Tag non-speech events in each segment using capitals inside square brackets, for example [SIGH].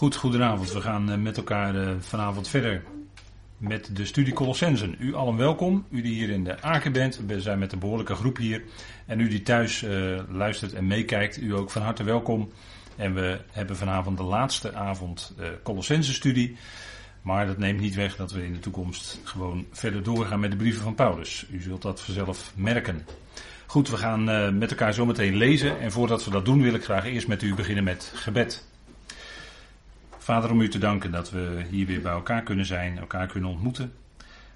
Goed, goedenavond. We gaan eh, met elkaar eh, vanavond verder met de studie Colossensen. U allen welkom. U die hier in de Aken bent. We zijn met een behoorlijke groep hier. En u die thuis uh, luistert en meekijkt, u ook van harte welkom. En we hebben vanavond de laatste avond uh, Colossense studie. Maar dat neemt niet weg dat we in de toekomst gewoon verder doorgaan met de brieven van Paulus. U zult dat vanzelf merken. Goed, we gaan met elkaar zometeen lezen. En voordat we dat doen wil ik graag eerst met u beginnen met gebed. Vader, om u te danken dat we hier weer bij elkaar kunnen zijn, elkaar kunnen ontmoeten.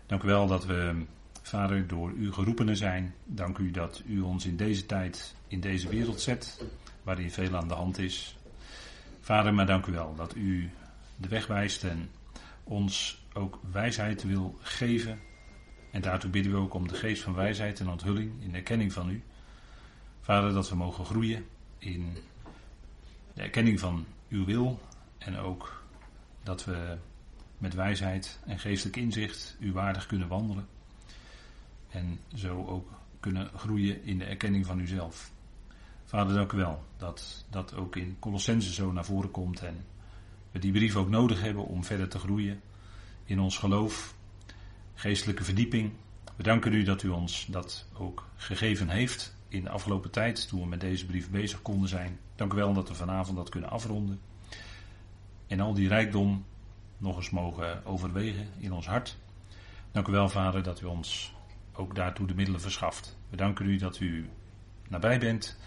Dank u wel dat we, Vader, door u geroepenen zijn. Dank u dat u ons in deze tijd, in deze wereld zet, waarin veel aan de hand is. Vader, maar dank u wel dat u de weg wijst en ons ook wijsheid wil geven. En daartoe bidden we ook om de geest van wijsheid en onthulling in erkenning van u. Vader, dat we mogen groeien in de erkenning van uw wil en ook dat we met wijsheid en geestelijk inzicht u waardig kunnen wandelen. En zo ook kunnen groeien in de erkenning van uzelf. Vader, dank u wel dat dat ook in Colossense zo naar voren komt en we die brief ook nodig hebben om verder te groeien in ons geloof, geestelijke verdieping. We danken u dat u ons dat ook gegeven heeft in de afgelopen tijd toen we met deze brief bezig konden zijn. Dank u wel dat we vanavond dat kunnen afronden en al die rijkdom nog eens mogen overwegen in ons hart. Dank u wel, Vader, dat u ons ook daartoe de middelen verschaft. We danken u dat u nabij bent.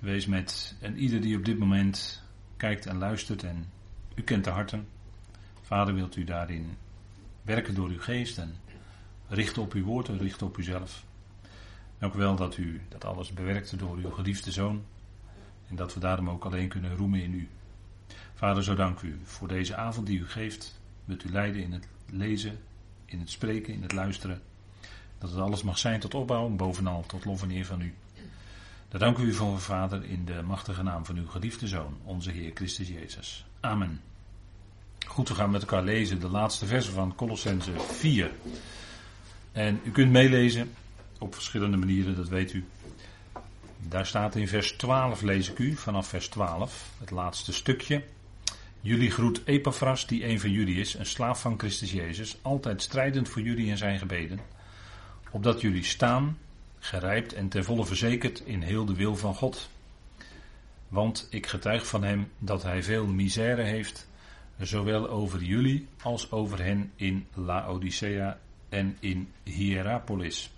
Wees met en ieder die op dit moment kijkt en luistert en u kent de harten. Vader, wilt u daarin werken door uw geest en richten op uw woord en richten op uzelf. Dank u wel dat u dat alles bewerkte door uw geliefde zoon en dat we daarom ook alleen kunnen roemen in u. Vader, zo dank u voor deze avond die u geeft. Wilt u leiden in het lezen, in het spreken, in het luisteren. Dat het alles mag zijn tot opbouw en bovenal tot lof en eer van u. Daar dank u voor, Vader, in de machtige naam van uw geliefde Zoon, onze Heer Christus Jezus. Amen. Goed, we gaan met elkaar lezen de laatste versen van Colossense 4. En u kunt meelezen op verschillende manieren, dat weet u. Daar staat in vers 12, lees ik u, vanaf vers 12, het laatste stukje. Jullie groet Epaphras, die een van jullie is, een slaaf van Christus Jezus, altijd strijdend voor jullie in zijn gebeden, opdat jullie staan, gerijpt en ten volle verzekerd in heel de wil van God. Want ik getuig van hem dat hij veel misère heeft, zowel over jullie als over hen in Laodicea en in Hierapolis.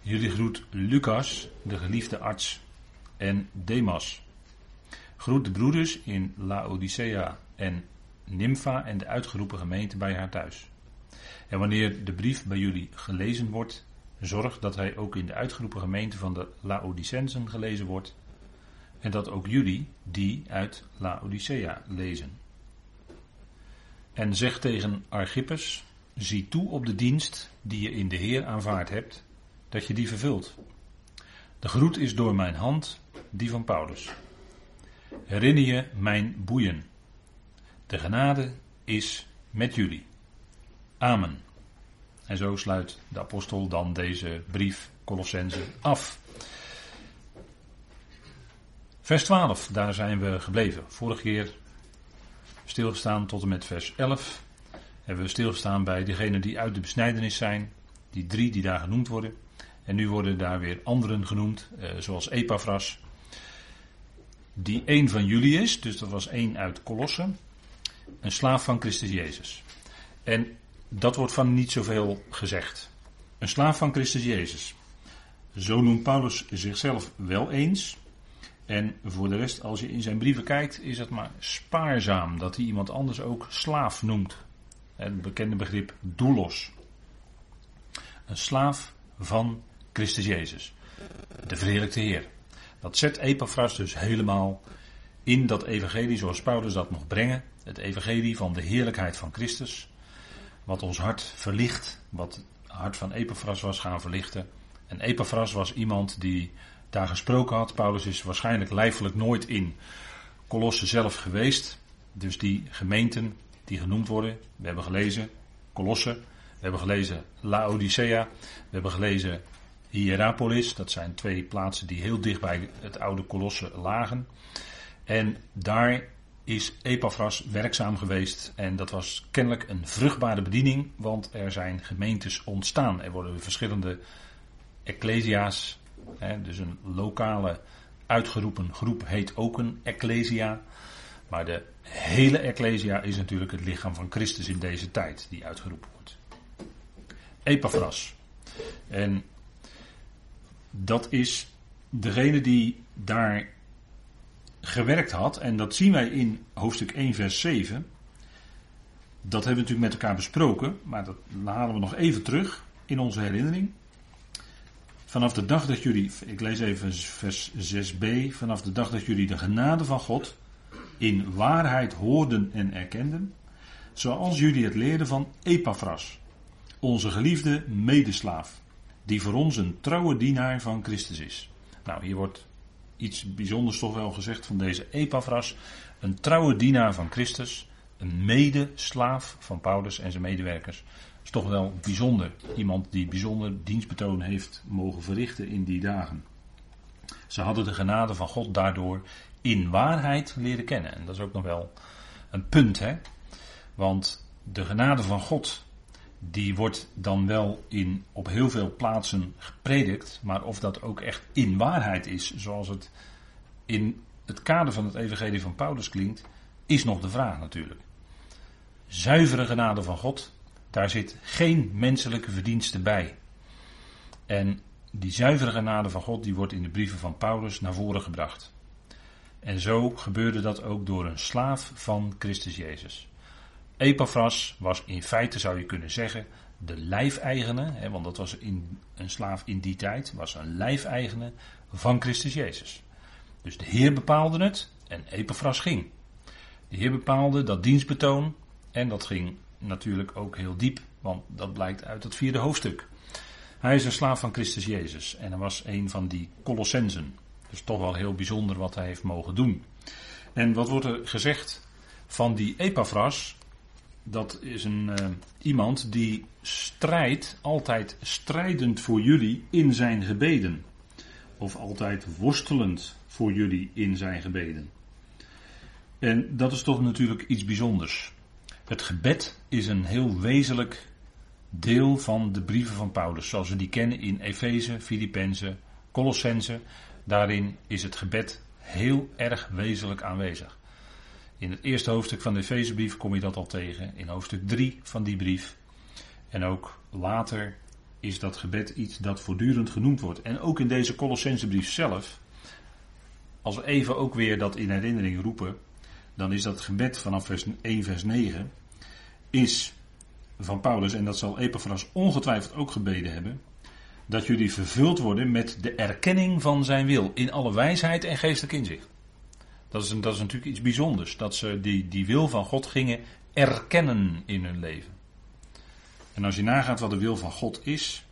Jullie groet Lucas, de geliefde arts, en Demas. Groet de broeders in Laodicea en Nympha en de uitgeroepen gemeente bij haar thuis. En wanneer de brief bij jullie gelezen wordt, zorg dat hij ook in de uitgeroepen gemeente van de Laodicensen gelezen wordt. En dat ook jullie die uit Laodicea lezen. En zeg tegen Archippus: zie toe op de dienst die je in de Heer aanvaard hebt, dat je die vervult. De groet is door mijn hand, die van Paulus. Herinner je mijn boeien. De genade is met jullie. Amen. En zo sluit de apostel dan deze brief Colossense af. Vers 12, daar zijn we gebleven. Vorige keer stilgestaan tot en met vers 11. Hebben we stilgestaan bij degenen die uit de besnijdenis zijn. Die drie die daar genoemd worden. En nu worden daar weer anderen genoemd, eh, zoals Epaphras, die één van jullie is, dus dat was één uit Colosse, een slaaf van Christus Jezus. En dat wordt van niet zoveel gezegd. Een slaaf van Christus Jezus. Zo noemt Paulus zichzelf wel eens. En voor de rest, als je in zijn brieven kijkt, is het maar spaarzaam dat hij iemand anders ook slaaf noemt. Het bekende begrip doulos. Een slaaf van Christus Jezus. De verheerlijkte Heer. Dat zet Epaphras dus helemaal in dat evangelie zoals Paulus dat mocht brengen. Het evangelie van de heerlijkheid van Christus. Wat ons hart verlicht. Wat het hart van Epaphras was gaan verlichten. En Epaphras was iemand die daar gesproken had. Paulus is waarschijnlijk lijfelijk nooit in Colosse zelf geweest. Dus die gemeenten die genoemd worden. We hebben gelezen Colosse. We hebben gelezen Laodicea. We hebben gelezen Hierapolis. Dat zijn twee plaatsen die heel dicht bij het oude Kolosse lagen. En daar is Epaphras werkzaam geweest. En dat was kennelijk een vruchtbare bediening, want er zijn gemeentes ontstaan. Er worden verschillende ecclesia's, hè, dus een lokale uitgeroepen groep heet ook een ecclesia. Maar de hele ecclesia is natuurlijk het lichaam van Christus in deze tijd die uitgeroepen wordt. Epaphras. En dat is degene die daar gewerkt had. En dat zien wij in hoofdstuk 1, vers 7. Dat hebben we natuurlijk met elkaar besproken. Maar dat halen we nog even terug in onze herinnering. Vanaf de dag dat jullie, ik lees even vers 6b. Vanaf de dag dat jullie de genade van God in waarheid hoorden en erkenden. Zoals jullie het leerden van Epaphras, onze geliefde medeslaaf, die voor ons een trouwe dienaar van Christus is. Nou, hier wordt iets bijzonders toch wel gezegd van deze Epaphras. Een trouwe dienaar van Christus, een medeslaaf van Paulus en zijn medewerkers. Is toch wel bijzonder. Iemand die bijzonder dienstbetoon heeft mogen verrichten in die dagen. Ze hadden de genade van God daardoor in waarheid leren kennen. En dat is ook nog wel een punt, hè? Want de genade van God, die wordt dan wel in, op heel veel plaatsen gepredikt, maar of dat ook echt in waarheid is, zoals het in het kader van het evangelie van Paulus klinkt, is nog de vraag natuurlijk. Zuivere genade van God, daar zit geen menselijke verdienste bij. En die zuivere genade van God, die wordt in de brieven van Paulus naar voren gebracht. En zo gebeurde dat ook door een slaaf van Christus Jezus. Epaphras was in feite, zou je kunnen zeggen, de lijfeigene, want dat was in, een slaaf in die tijd, was een lijfeigene van Christus Jezus. Dus de Heer bepaalde het en Epaphras ging. De Heer bepaalde dat dienstbetoon en dat ging natuurlijk ook heel diep, want dat blijkt uit het vierde hoofdstuk. Hij is een slaaf van Christus Jezus en hij was een van die Colossensen. Dus toch wel heel bijzonder wat hij heeft mogen doen. En wat wordt er gezegd van die Epaphras? Dat is een, uh, iemand die strijdt, altijd strijdend voor jullie in zijn gebeden. Of altijd worstelend voor jullie in zijn gebeden. En dat is toch natuurlijk iets bijzonders. Het gebed is een heel wezenlijk deel van de brieven van Paulus, zoals we die kennen in Efeze, Filippenzen, Colossense. Daarin is het gebed heel erg wezenlijk aanwezig. In het eerste hoofdstuk van de Efezebrief kom je dat al tegen, in hoofdstuk 3 van die brief. En ook later is dat gebed iets dat voortdurend genoemd wordt. En ook in deze Colossensebrief zelf, als we even ook weer dat in herinnering roepen, dan is dat gebed vanaf vers 1 vers 9, is van Paulus, en dat zal Epaphras ongetwijfeld ook gebeden hebben, dat jullie vervuld worden met de erkenning van zijn wil in alle wijsheid en geestelijk inzicht. Dat is, dat is natuurlijk iets bijzonders, dat ze die, die wil van God gingen erkennen in hun leven. En als je nagaat wat de wil van God is,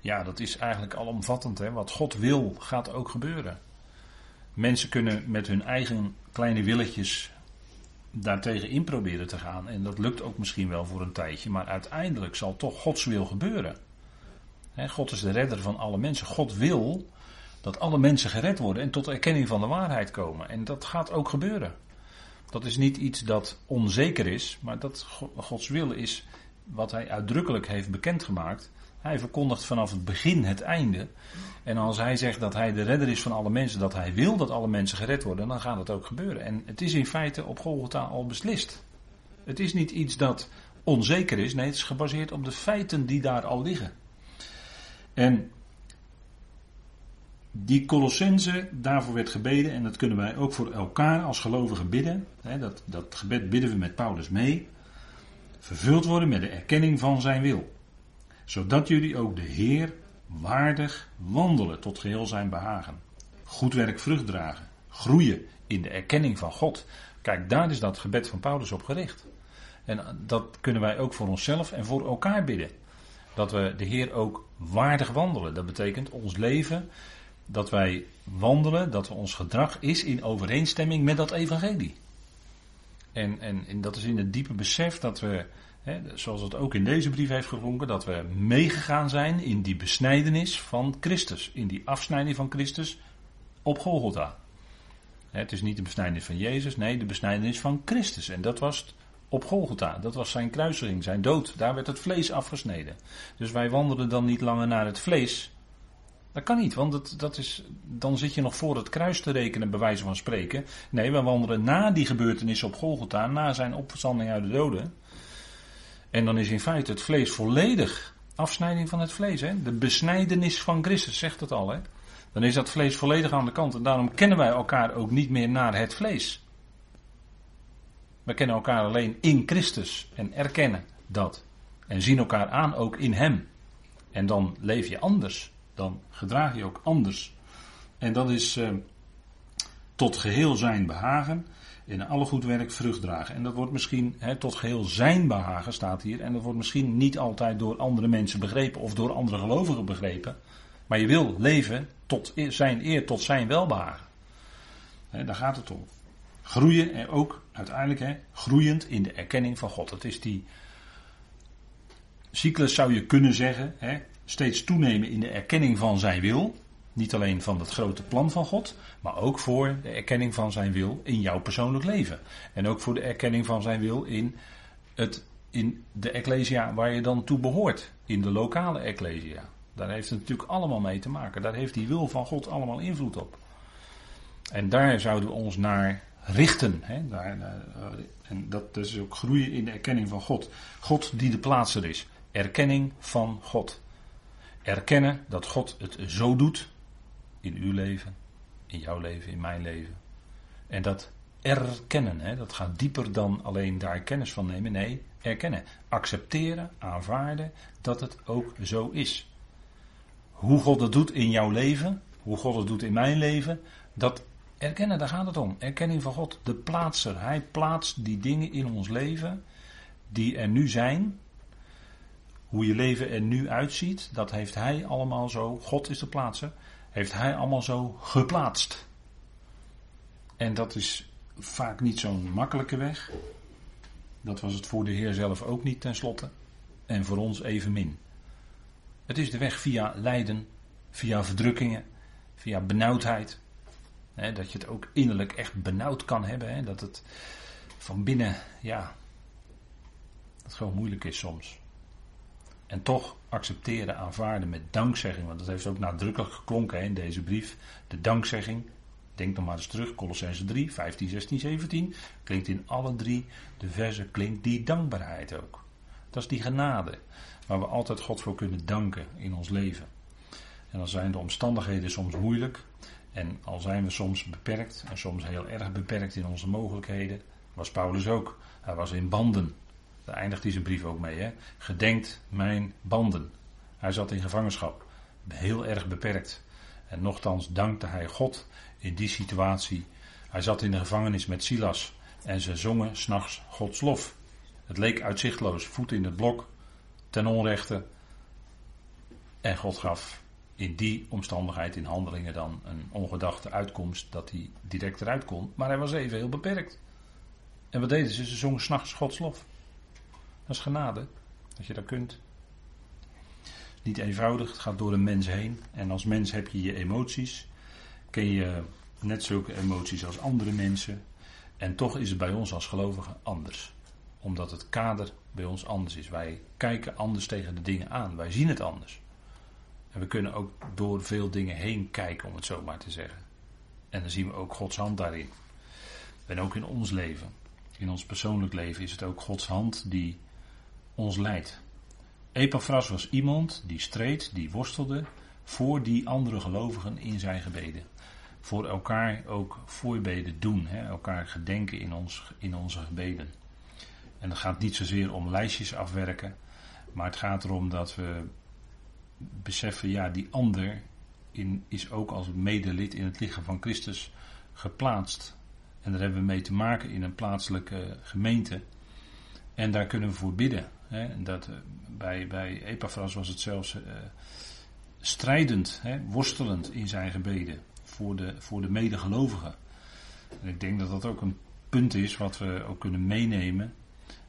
ja, dat is eigenlijk alomvattend. Hè? Wat God wil, gaat ook gebeuren. Mensen kunnen met hun eigen kleine willetjes daartegen in proberen te gaan. En dat lukt ook misschien wel voor een tijdje, maar uiteindelijk zal toch Gods wil gebeuren. God is de redder van alle mensen. God wil dat alle mensen gered worden en tot erkenning van de waarheid komen. En dat gaat ook gebeuren. Dat is niet iets dat onzeker is, maar dat Gods wil is wat hij uitdrukkelijk heeft bekendgemaakt. Hij verkondigt vanaf het begin het einde. En als hij zegt dat hij de redder is van alle mensen, dat hij wil dat alle mensen gered worden, dan gaat het ook gebeuren. En het is in feite op Golgotha al beslist. Het is niet iets dat onzeker is, nee, het is gebaseerd op de feiten die daar al liggen. En die Colossense, daarvoor werd gebeden, en dat kunnen wij ook voor elkaar als gelovigen bidden. Dat, dat gebed bidden we met Paulus mee. Vervuld worden met de erkenning van zijn wil. Zodat jullie ook de Heer waardig wandelen tot geheel zijn behagen. Goed werk vrucht dragen. Groeien in de erkenning van God. Kijk, daar is dat gebed van Paulus op gericht. En dat kunnen wij ook voor onszelf en voor elkaar bidden dat we de Heer ook waardig wandelen. Dat betekent ons leven, dat wij wandelen, dat ons gedrag is in overeenstemming met dat evangelie. En, en, en dat is in het diepe besef dat we, hè, zoals het ook in deze brief heeft geklonken, dat we meegegaan zijn in die besnijdenis van Christus. In die afsnijding van Christus op Golgotha. Het is niet de besnijdenis van Jezus, nee, de besnijdenis van Christus. En dat was op Golgotha. Dat was zijn kruisiging, zijn dood. Daar werd het vlees afgesneden. Dus wij wandelen dan niet langer naar het vlees. Dat kan niet, want dat, dat is, dan zit je nog voor het kruis te rekenen, bij wijze van spreken. Nee, we wandelen na die gebeurtenis op Golgotha, na zijn opstanding uit de doden. En dan is in feite het vlees volledig afsnijding van het vlees. Hè? De besnijdenis van Christus, zegt het al. Hè? Dan is dat vlees volledig aan de kant. En daarom kennen wij elkaar ook niet meer naar het vlees. We kennen elkaar alleen in Christus en erkennen dat. En zien elkaar aan ook in Hem. En dan leef je anders. Dan gedraag je ook anders. En dat is eh, tot geheel zijn behagen. In alle goed werk vrucht dragen. En dat wordt misschien tot geheel zijn behagen staat hier. En dat wordt misschien niet altijd door andere mensen begrepen of door andere gelovigen begrepen. Maar je wil leven tot zijn eer, tot zijn welbehagen. daar gaat het om. Groeien en ook uiteindelijk hè, groeiend in de erkenning van God. Het is die cyclus zou je kunnen zeggen. Hè, steeds toenemen in de erkenning van zijn wil. Niet alleen van het grote plan van God, maar ook voor de erkenning van zijn wil in jouw persoonlijk leven. En ook voor de erkenning van zijn wil in, het, in de ecclesia waar je dan toe behoort. In de lokale ecclesia. Daar heeft het natuurlijk allemaal mee te maken. Daar heeft die wil van God allemaal invloed op. En daar zouden we ons naar richten. Hè? Daar, eh, en dat is ook groeien in de erkenning van God. God die de plaatser is. Erkenning van God. Erkennen dat God het zo doet in uw leven, in jouw leven, in mijn leven. En dat erkennen, hè, dat gaat dieper dan alleen daar kennis van nemen. Nee, erkennen. Accepteren, aanvaarden dat het ook zo is. Hoe God het doet in jouw leven, hoe God het doet in mijn leven, dat erkennen, daar gaat het om. Erkenning van God, de plaatser. Hij plaatst die dingen in ons leven die er nu zijn. Hoe je leven er nu uitziet, dat heeft Hij allemaal zo. God is de plaatser. Heeft Hij allemaal zo geplaatst. En dat is vaak niet zo'n makkelijke weg. Dat was het voor de Heer zelf ook niet tenslotte. En voor ons evenmin. Het is de weg via lijden, via verdrukkingen, via benauwdheid. dat je het ook innerlijk echt benauwd kan hebben. dat het van binnen, ja, dat gewoon moeilijk is soms. En toch accepteren, aanvaarden met dankzegging. Want dat heeft ook nadrukkelijk geklonken in deze brief. De dankzegging. Denk nog maar eens terug. Colossense 3, 15, 16, 17. Klinkt in alle drie de versen, klinkt die dankbaarheid ook. Dat is die genade. Waar we altijd God voor kunnen danken in ons leven. En dan zijn de omstandigheden soms moeilijk. En al zijn we soms beperkt. En soms heel erg beperkt in onze mogelijkheden. Was Paulus ook. Hij was in banden. Daar eindigt hij zijn brief ook mee. Hè? Gedenkt mijn banden. Hij zat in gevangenschap. Heel erg beperkt. En nochtans dankte hij God in die situatie. Hij zat in de gevangenis met Silas. En ze zongen s'nachts Gods lof. Het leek uitzichtloos. Voet in het blok. Ten onrechte. En God gaf in die omstandigheid, in handelingen dan, een ongedachte uitkomst dat hij direct eruit kon. Maar hij was even heel beperkt. En wat deden ze? Ze zongen s'nachts Gods lof. Dat is genade, dat je dat kunt. Niet eenvoudig, het gaat door een mens heen. En als mens heb je je emoties. Ken je net zulke emoties als andere mensen. En toch is het bij ons als gelovigen anders. Omdat het kader bij ons anders is. Wij kijken anders tegen de dingen aan. Wij zien het anders. En we kunnen ook door veel dingen heen kijken, om het zo maar te zeggen. En dan zien we ook Gods hand daarin. En ook in ons leven. In ons persoonlijk leven is het ook Gods hand die ons leidt. Epaphras was iemand die streed, die worstelde voor die andere gelovigen in zijn gebeden. Voor elkaar ook voorbeden doen, hè, elkaar gedenken in, ons, in onze gebeden. En het gaat niet zozeer om lijstjes afwerken, maar het gaat erom dat we beseffen, ja, die ander in, is ook als medelid in het lichaam van Christus geplaatst. En daar hebben we mee te maken in een plaatselijke gemeente. En daar kunnen we voor bidden. Hè. Dat, eh, bij, bij Epaphras was het zelfs uh, strijdend, hè, worstelend in zijn gebeden voor de, voor de medegelovigen. En ik denk dat dat ook een punt is wat we ook kunnen meenemen,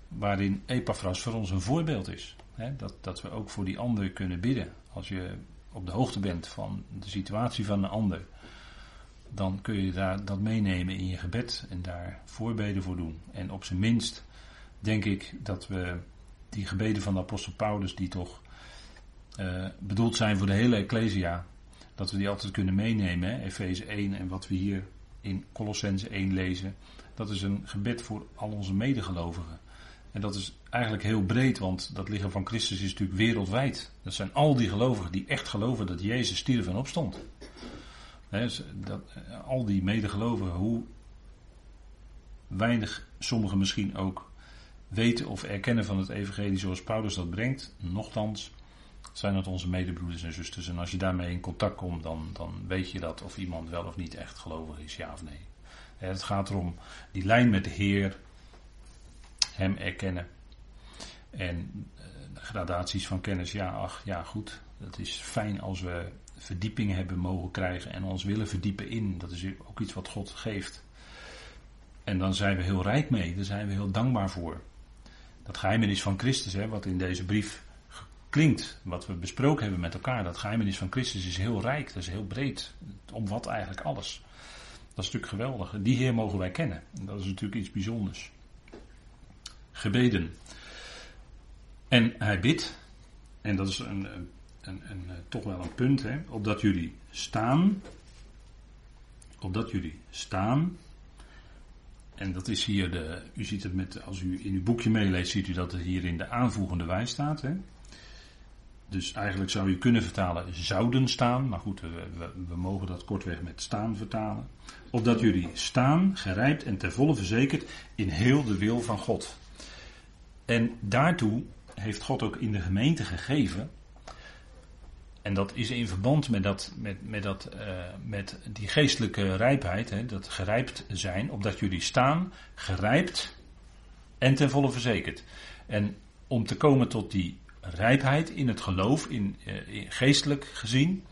waarin Epaphras voor ons een voorbeeld is. Hè. Dat, dat we ook voor die ander kunnen bidden. Als je op de hoogte bent van de situatie van een ander. dan kun je daar dat meenemen in je gebed en daar voorbeden voor doen. En op zijn minst denk ik dat we die gebeden van de apostel Paulus, die toch uh, bedoeld zijn voor de hele Ecclesia, dat we die altijd kunnen meenemen. Efeze 1 en wat we hier in Colossense 1 lezen, dat is een gebed voor al onze medegelovigen. En dat is eigenlijk heel breed, want dat lichaam van Christus is natuurlijk wereldwijd. Dat zijn al die gelovigen die echt geloven dat Jezus stierf en opstond. dat, al die medegelovigen, hoe weinig sommigen misschien ook weten of erkennen van het evangelie zoals Paulus dat brengt, nochtans zijn het onze medebroeders en zusters. En als je daarmee in contact komt, dan, dan weet je dat of iemand wel of niet echt gelovig is, ja of nee. Het gaat erom die lijn met de Heer, Hem erkennen. En eh, gradaties van kennis, ja, ach, ja, goed. Het is fijn als we verdieping hebben mogen krijgen en ons willen verdiepen in. Dat is ook iets wat God geeft. En dan zijn we heel rijk mee, daar zijn we heel dankbaar voor. Dat geheimenis van Christus, hè, wat in deze brief klinkt, wat we besproken hebben met elkaar, dat geheimenis van Christus is heel rijk, dat is heel breed. Het omvat eigenlijk alles. Dat is natuurlijk geweldig. Die Heer mogen wij kennen. Dat is natuurlijk iets bijzonders. Gebeden. En hij bidt, en dat is een, een, een, een toch wel een punt, hè, opdat jullie staan, opdat jullie staan, en dat is hier de, u ziet het met, als u in uw boekje meeleest, ziet u dat het hier in de aanvoegende wijs staat. Hè? Dus eigenlijk zou je kunnen vertalen zouden staan. Maar goed, we, we, we, mogen dat kortweg met staan vertalen. Opdat jullie staan, gerijpt en ten volle verzekerd in heel de wil van God. En daartoe heeft God ook in de gemeente gegeven. En dat is in verband met, dat, met, met, dat, uh, met die geestelijke rijpheid, hè, dat gerijpt zijn, opdat jullie staan, gerijpt en ten volle verzekerd. En om te komen tot die rijpheid in het geloof, in, uh, in geestelijk gezien,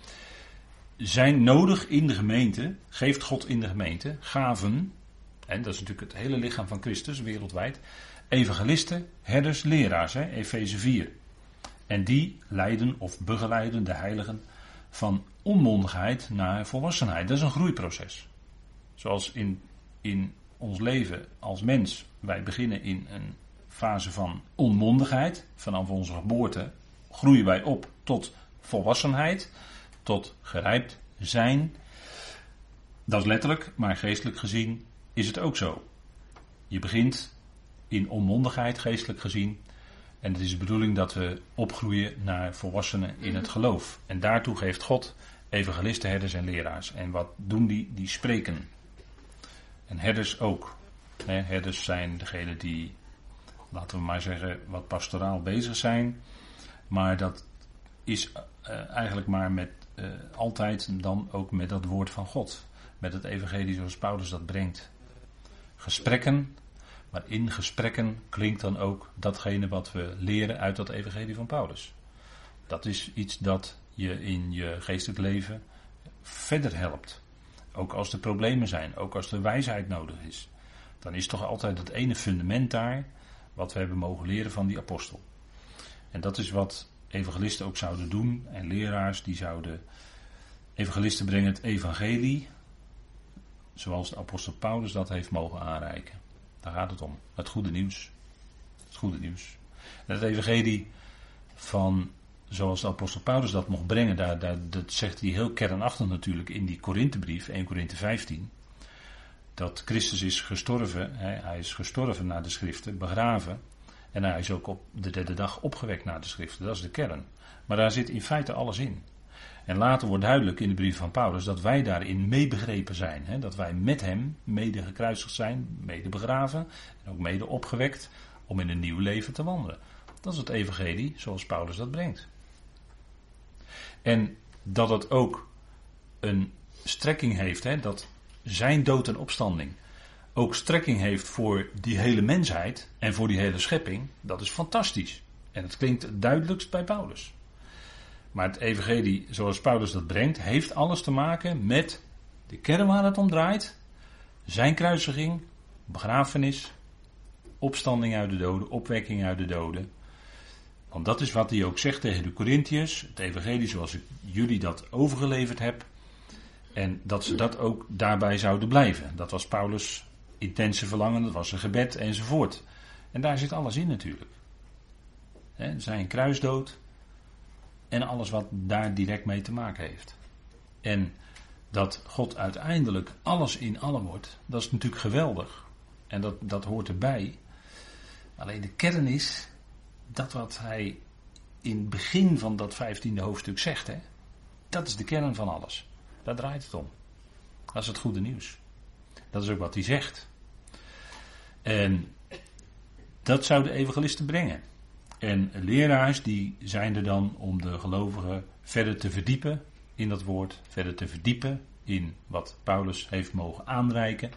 zijn nodig in de gemeente, geeft God in de gemeente, gaven, en dat is natuurlijk het hele lichaam van Christus wereldwijd, evangelisten, herders, leraars, Efeze 4. En die leiden of begeleiden de heiligen van onmondigheid naar volwassenheid. Dat is een groeiproces. Zoals in, in ons leven als mens, wij beginnen in een fase van onmondigheid. Vanaf onze geboorte groeien wij op tot volwassenheid, tot gerijpt zijn. Dat is letterlijk, maar geestelijk gezien is het ook zo. Je begint in onmondigheid, geestelijk gezien. En het is de bedoeling dat we opgroeien naar volwassenen in het geloof. En daartoe geeft God evangelisten, herders en leraars. En wat doen die? Die spreken. En herders ook. herders zijn degenen die laten we maar zeggen, wat pastoraal bezig zijn. Maar dat is uh, eigenlijk maar met, uh, altijd dan ook met dat woord van God. Met het evangelie zoals Paulus dat brengt. Gesprekken, maar in gesprekken klinkt dan ook datgene wat we leren uit dat evangelie van Paulus. Dat is iets dat je in je geestelijk leven verder helpt. Ook als er problemen zijn, ook als er wijsheid nodig is. Dan is toch altijd het ene fundament daar wat we hebben mogen leren van die apostel. En dat is wat evangelisten ook zouden doen en leraars die zouden. Evangelisten brengen het evangelie zoals de apostel Paulus dat heeft mogen aanreiken. Daar gaat het om. Het goede nieuws. Het goede nieuws. Het evangelie van zoals de apostel Paulus dat mocht brengen, daar, dat zegt hij heel kernachtig natuurlijk in die Korinthebrief, 1 Korinthe 15 dat Christus is gestorven. Hij is gestorven naar de schriften, begraven. En hij is ook op de derde dag opgewekt naar de schriften. Dat is de kern. Maar daar zit in feite alles in. En later wordt duidelijk in de brief van Paulus dat wij daarin meebegrepen zijn. Hè? Dat wij met hem mede gekruisigd zijn, mede begraven en ook mede opgewekt om in een nieuw leven te wandelen. Dat is het evangelie zoals Paulus dat brengt. En dat het ook een strekking heeft, hè? dat zijn dood en opstanding ook strekking heeft voor die hele mensheid en voor die hele schepping, dat is fantastisch. En het klinkt het duidelijkst bij Paulus. Maar het evangelie zoals Paulus dat brengt, heeft alles te maken met de kern waar het om draait. Zijn kruisiging, begrafenis, opstanding uit de doden, opwekking uit de doden. Want dat is wat hij ook zegt tegen de Corinthiërs. Het evangelie zoals ik jullie dat overgeleverd heb, En dat ze dat ook daarbij zouden blijven. Dat was Paulus' intense verlangen, dat was zijn gebed enzovoort. En daar zit alles in natuurlijk. Zijn kruisdood en alles wat daar direct mee te maken heeft. En dat God uiteindelijk alles in allen wordt, dat is natuurlijk geweldig. En dat, dat hoort erbij. Alleen de kern is dat wat hij in het begin van dat vijftiende hoofdstuk zegt. Hè? Dat is de kern van alles. Daar draait het om. Dat is het goede nieuws. Dat is ook wat hij zegt. En dat zou de evangelisten brengen. En leraars die zijn er dan om de gelovigen verder te verdiepen in dat woord, verder te verdiepen in wat Paulus heeft mogen aanreiken,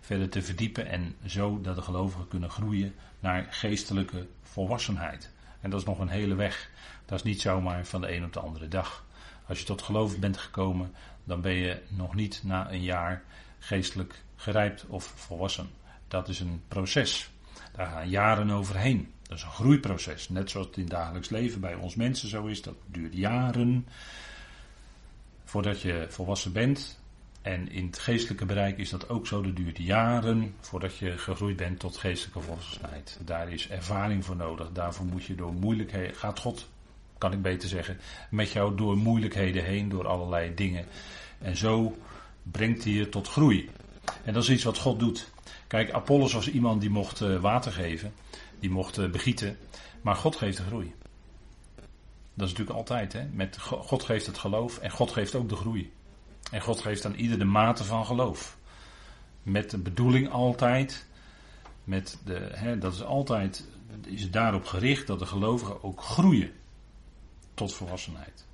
verder te verdiepen en zo dat de gelovigen kunnen groeien naar geestelijke volwassenheid. En dat is nog een hele weg. Dat is niet zomaar van de een op de andere dag. Als je tot geloof bent gekomen, dan ben je nog niet na een jaar geestelijk gerijpt of volwassen. Dat is een proces. Daar gaan jaren overheen. Dat is een groeiproces. Net zoals het in het dagelijks leven bij ons mensen zo is. Dat duurt jaren voordat je volwassen bent. En in het geestelijke bereik is dat ook zo. Dat duurt jaren voordat je gegroeid bent tot geestelijke volwassenheid. Daar is ervaring voor nodig. Daarvoor moet je door moeilijkheden. Gaat God, kan ik beter zeggen, met jou door moeilijkheden heen, door allerlei dingen. En zo brengt hij je tot groei. En dat is iets wat God doet. Kijk, Apollos was iemand die mocht eh, water geven, die mocht begieten, maar God geeft de groei. Dat is natuurlijk altijd, hè? Met God geeft het geloof en God geeft ook de groei. En God geeft aan ieder de mate van geloof. Met de bedoeling altijd, met de, hè, dat is altijd, is daarop gericht dat de gelovigen ook groeien tot volwassenheid.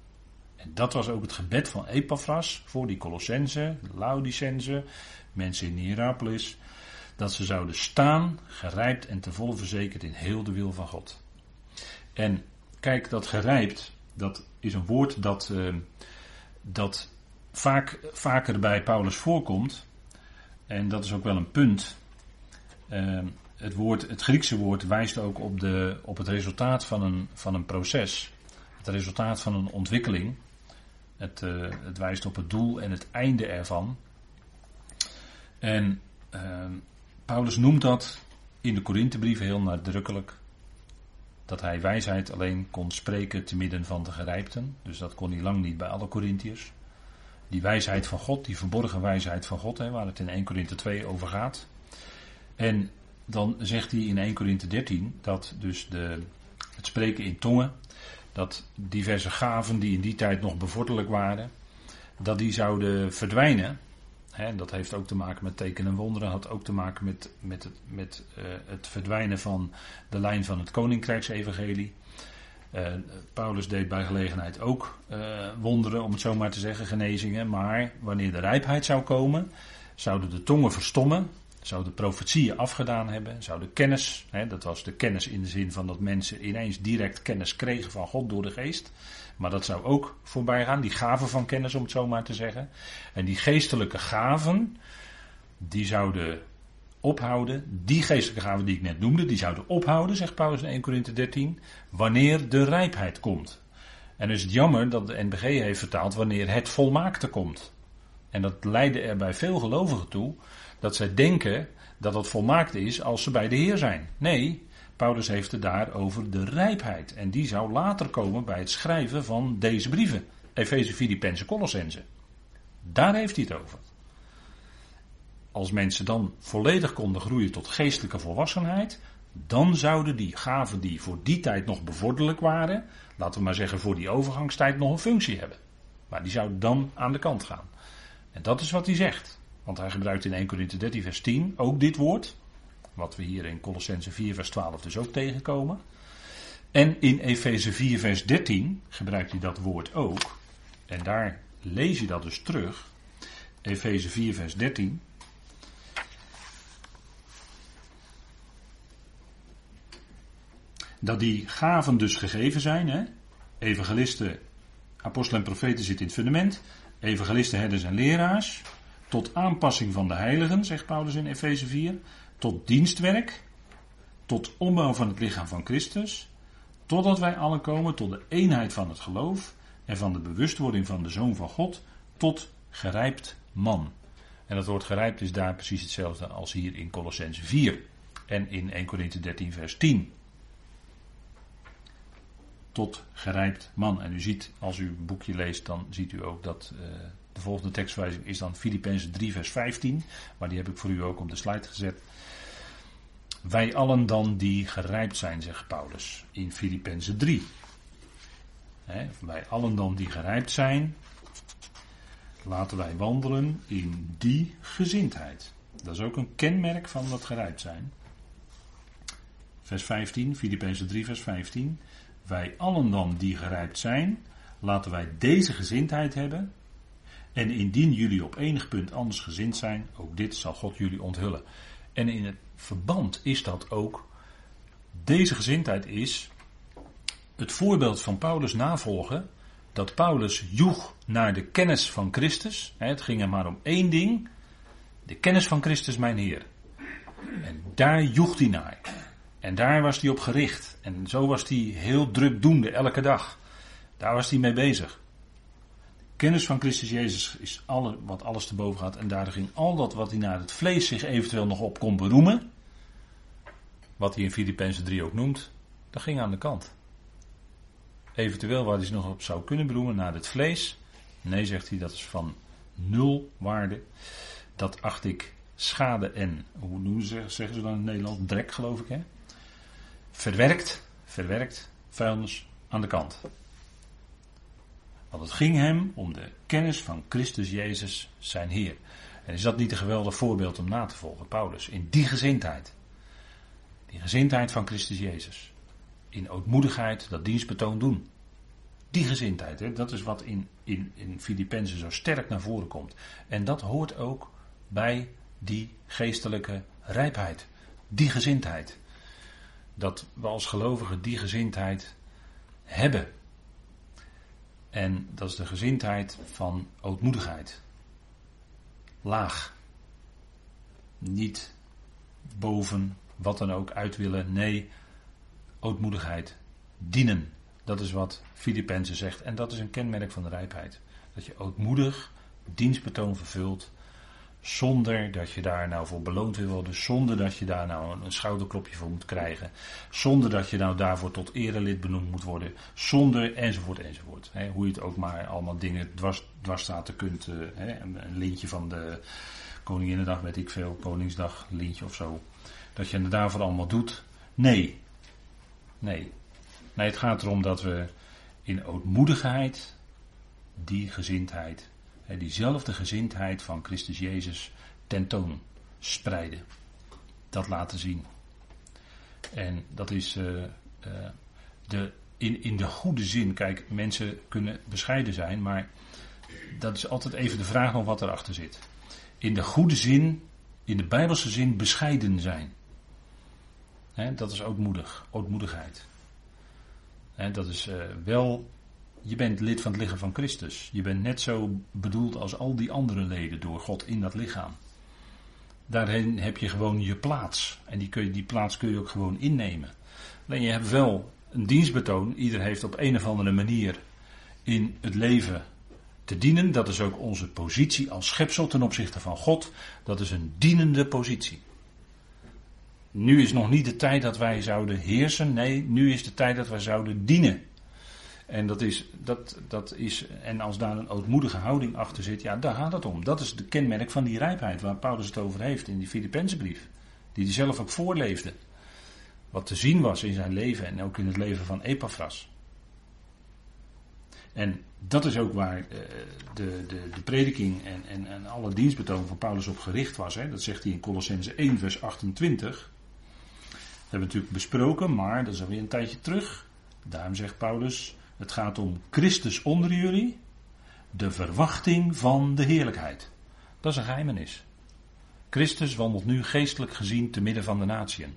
En dat was ook het gebed van Epaphras voor die Colossense, Laodicense, mensen in Hierapolis. Dat ze zouden staan, gerijpt en te volle verzekerd in heel de wil van God. En kijk, dat gerijpt, dat is een woord dat, uh, dat vaak, vaker bij Paulus voorkomt. En dat is ook wel een punt. Uh, het, woord, het Griekse woord wijst ook op, de, op het resultaat van een, van een proces. Het resultaat van een ontwikkeling. Het, uh, het wijst op het doel en het einde ervan. En ehm, Paulus noemt dat in de Korinthebrieven heel nadrukkelijk. Dat hij wijsheid alleen kon spreken te midden van de gerijpten. Dus dat kon hij lang niet bij alle Corinthiërs. Die wijsheid van God, die verborgen wijsheid van God, hè, waar het in 1 Korinthe 2 over gaat. En dan zegt hij in 1 Korinthe 13 dat dus de, het spreken in tongen, dat diverse gaven die in die tijd nog bevorderlijk waren, dat die zouden verdwijnen. Hè, dat heeft ook te maken met tekenen en wonderen, had ook te maken met, met, het, met uh, het verdwijnen van de lijn van het koninkrijksevangelie. Uh, Paulus deed bij gelegenheid ook uh, wonderen, om het zo maar te zeggen, genezingen. Maar wanneer de rijpheid zou komen, zouden de tongen verstommen, zouden profetieën afgedaan hebben, zouden kennis, hè, dat was de kennis in de zin van dat mensen ineens direct kennis kregen van God door de geest. Maar dat zou ook voorbij gaan, die gaven van kennis, om het zo maar te zeggen. En die geestelijke gaven, die zouden ophouden. Die geestelijke gaven die ik net noemde, die zouden ophouden, zegt Paulus in 1 Corinthië 13, wanneer de rijpheid komt. En dus is het jammer dat de NBG heeft vertaald wanneer het volmaakte komt. En dat leidde er bij veel gelovigen toe dat zij denken dat het volmaakte is als ze bij de Heer zijn. Nee, Paulus heeft het daar over de rijpheid. En die zou later komen bij het schrijven van deze brieven. Efeze, Filippenzen, Colossense. Daar heeft hij het over. Als mensen dan volledig konden groeien tot geestelijke volwassenheid, dan zouden die gaven die voor die tijd nog bevorderlijk waren, laten we maar zeggen voor die overgangstijd nog een functie hebben. Maar die zouden dan aan de kant gaan. En dat is wat hij zegt. Want hij gebruikt in 1 Corinthië 13 vers 10 ook dit woord. Wat we hier in Colossense 4 vers 12 dus ook tegenkomen. En in Efeze 4 vers 13 gebruikt hij dat woord ook. En daar lees je dat dus terug. Efeze 4 vers 13. Dat die gaven dus gegeven zijn. Hè? Evangelisten, apostelen en profeten zitten in het fundament. Evangelisten, herders en leraars. Tot aanpassing van de heiligen, zegt Paulus in Efeze 4 tot dienstwerk, tot ombouw van het lichaam van Christus, totdat wij allen komen tot de eenheid van het geloof en van de bewustwording van de Zoon van God, tot gerijpt man. En dat woord gerijpt is daar precies hetzelfde als hier in Colossense 4 en in 1 Corinthië 13 vers 10. Tot gerijpt man. En u ziet, als u een boekje leest, dan ziet u ook dat uh, de volgende tekstwijzing is dan Filippenzen 3 vers 15. Maar die heb ik voor u ook op de slide gezet. Wij allen dan die gerijpt zijn, zegt Paulus in Filippenzen 3. wij allen dan die gerijpt zijn, laten wij wandelen in die gezindheid. Dat is ook een kenmerk van dat gerijpt zijn. Vers 15, Filippenzen 3, vers 15. Wij allen dan die gerijpt zijn, laten wij deze gezindheid hebben. En indien jullie op enig punt anders gezind zijn, ook dit zal God jullie onthullen. En in het verband is dat ook, deze gezindheid is het voorbeeld van Paulus navolgen, dat Paulus joeg naar de kennis van Christus. Het ging hem maar om één ding, de kennis van Christus mijn Heer. En daar joeg hij naar. En daar was hij op gericht. En zo was hij heel drukdoende elke dag. Daar was hij mee bezig. Kennis van Christus Jezus is alle, wat alles te boven gaat. En daar ging al dat wat hij naar het vlees zich eventueel nog op kon beroemen. Wat hij in Filippenzen 3 ook noemt. Dat ging aan de kant. Eventueel waar hij zich nog op zou kunnen beroemen naar het vlees. Nee, zegt hij, dat is van nul waarde. Dat acht ik schade en, hoe zeggen ze dan in Nederland? Drek geloof ik hè. Verwerkt, verwerkt, vuilnis aan de kant. Want het ging hem om de kennis van Christus Jezus, zijn Heer. En is dat niet een geweldig voorbeeld om na te volgen, Paulus? In die gezindheid. Die gezindheid van Christus Jezus. In ootmoedigheid dat dienstbetoon doen. Die gezindheid, hè, dat is wat in, in, in Filippenzen zo sterk naar voren komt. En dat hoort ook bij die geestelijke rijpheid. Die gezindheid. Dat we als gelovigen die gezindheid hebben. En dat is de gezindheid van ootmoedigheid. Laag. Niet boven wat dan ook uit willen. Nee, ootmoedigheid. Dienen. Dat is wat Filippenzen zegt. En dat is een kenmerk van de rijpheid. Dat je ootmoedig dienstbetoon vervult. Zonder dat je daar nou voor beloond wil worden. Zonder dat je daar nou een schouderklopje voor moet krijgen. Zonder dat je nou daarvoor tot erelid benoemd moet worden. Zonder enzovoort enzovoort. hoe je het ook maar allemaal dingen dwars, dwarsstaten kunt. Een, een, lintje van de Koninginnedag, weet ik veel. Koningsdag, lintje of zo. Dat je het daarvoor allemaal doet. Nee. Nee. Nee, het gaat erom dat we in ootmoedigheid die gezindheid diezelfde gezindheid van Christus Jezus tentoon spreiden. Dat laten zien. En dat is uh, de, in, in de goede zin. Kijk, mensen kunnen bescheiden zijn, maar dat is altijd even de vraag nog wat erachter zit. In de goede zin, in de bijbelse zin, bescheiden zijn. dat is ootmoedig, ootmoedigheid. dat is uh, wel je bent lid van het lichaam van Christus. Je bent net zo bedoeld als al die andere leden door God in dat lichaam. Daarin heb je gewoon je plaats. En die, kun je, die plaats kun je ook gewoon innemen. Alleen je hebt wel een dienstbetoon. Ieder heeft op een of andere manier in het leven te dienen. Dat is ook onze positie als schepsel ten opzichte van God. Dat is een dienende positie. Nu is nog niet de tijd dat wij zouden heersen. Nee, nu is de tijd dat wij zouden dienen. En dat is, dat, dat is, en als daar een ootmoedige houding achter zit, ja, daar gaat het om. Dat is de kenmerk van die rijpheid waar Paulus het over heeft in die Filippense brief. Die hij zelf ook voorleefde. Wat te zien was in zijn leven en ook in het leven van Epaphras. En dat is ook waar eh, de, de, de prediking en, en, en alle dienstbetoon van Paulus op gericht was. Hè. Dat zegt hij in Colossense 1, vers 28. Dat hebben we natuurlijk besproken, maar dat is alweer een tijdje terug. Daarom zegt Paulus, het gaat om Christus onder jullie, de verwachting van de heerlijkheid. Dat is een geheimenis. Christus wandelt nu geestelijk gezien te midden van de natieën.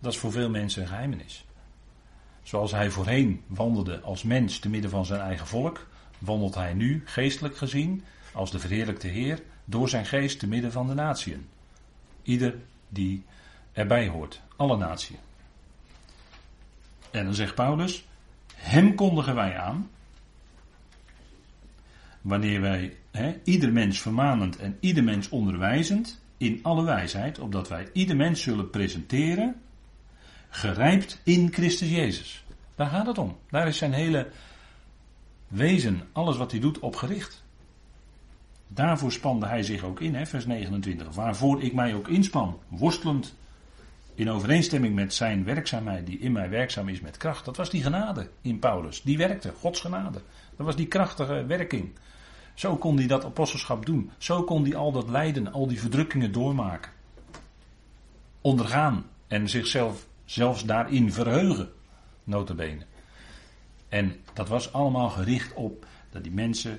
Dat is voor veel mensen een geheimenis. Zoals hij voorheen wandelde als mens te midden van zijn eigen volk, wandelt hij nu geestelijk gezien als de verheerlijkte Heer door zijn geest te midden van de natieën. Ieder die erbij hoort, alle natieën. En dan zegt Paulus, hem kondigen wij aan. wanneer wij ieder mens vermanend en ieder mens onderwijzend in alle wijsheid, opdat wij ieder mens zullen presenteren, gerijpt in Christus Jezus. Daar gaat het om. Daar is zijn hele wezen, alles wat hij doet, op gericht. Daarvoor spande hij zich ook in, vers 29. Waarvoor ik mij ook inspan, worstelend in overeenstemming met zijn werkzaamheid, die in mij werkzaam is met kracht. Dat was die genade in Paulus. Die werkte, Gods genade. Dat was die krachtige werking. Zo kon hij dat apostelschap doen. Zo kon hij al dat lijden, al die verdrukkingen doormaken. Ondergaan en zichzelf zelfs daarin verheugen. Notabene. En dat was allemaal gericht op dat die mensen,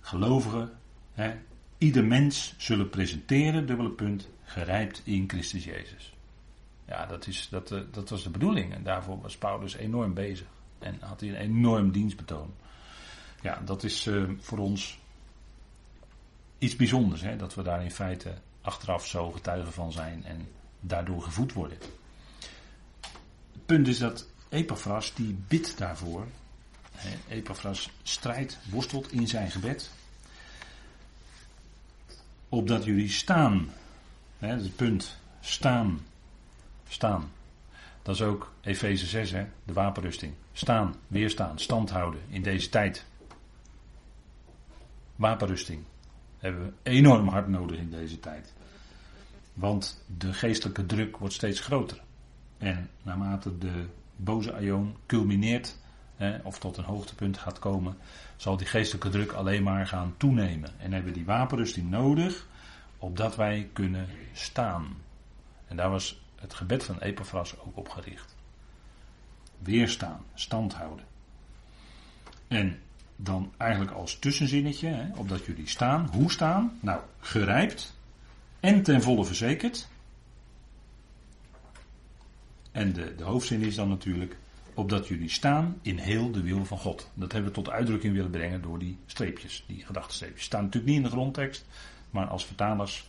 gelovigen, hè, ieder mens zullen presenteren, dubbele punt, gerijpt in Christus Jezus. Ja, dat, is, dat, eh, dat was de bedoeling. En daarvoor was Paulus enorm bezig. En had hij een enorm dienstbetoon. Ja, dat is uh, voor ons iets bijzonders. Hè? Dat we daar in feite achteraf zo getuigen van zijn en daardoor gevoed worden. Het punt is dat Epaphras die bidt daarvoor. Hè? Epaphras strijdt, worstelt in zijn gebed. Opdat jullie staan. Hè? Dat is het punt. Staan Staan. Dat is ook Efeze 6, hè, de wapenrusting. Staan, weerstaan, stand houden in deze tijd. Wapenrusting hebben we enorm hard nodig in deze tijd. Want de geestelijke druk wordt steeds groter. En naarmate de boze aion culmineert, of tot een hoogtepunt gaat komen, zal die geestelijke druk alleen maar gaan toenemen. En hebben die wapenrusting nodig, opdat wij kunnen staan. En daar was het gebed van Epaphras ook op gericht. Weerstaan, stand houden. En dan eigenlijk als tussenzinnetje, hè, opdat jullie staan. Hoe staan? Nou, gerijpt en ten volle verzekerd. En de, de hoofdzin is dan natuurlijk, opdat jullie staan in heel de wil van God. Dat hebben we tot uitdrukking willen brengen door die streepjes, die gedachtenstreepjes. Staan natuurlijk niet in de grondtekst, maar als vertalers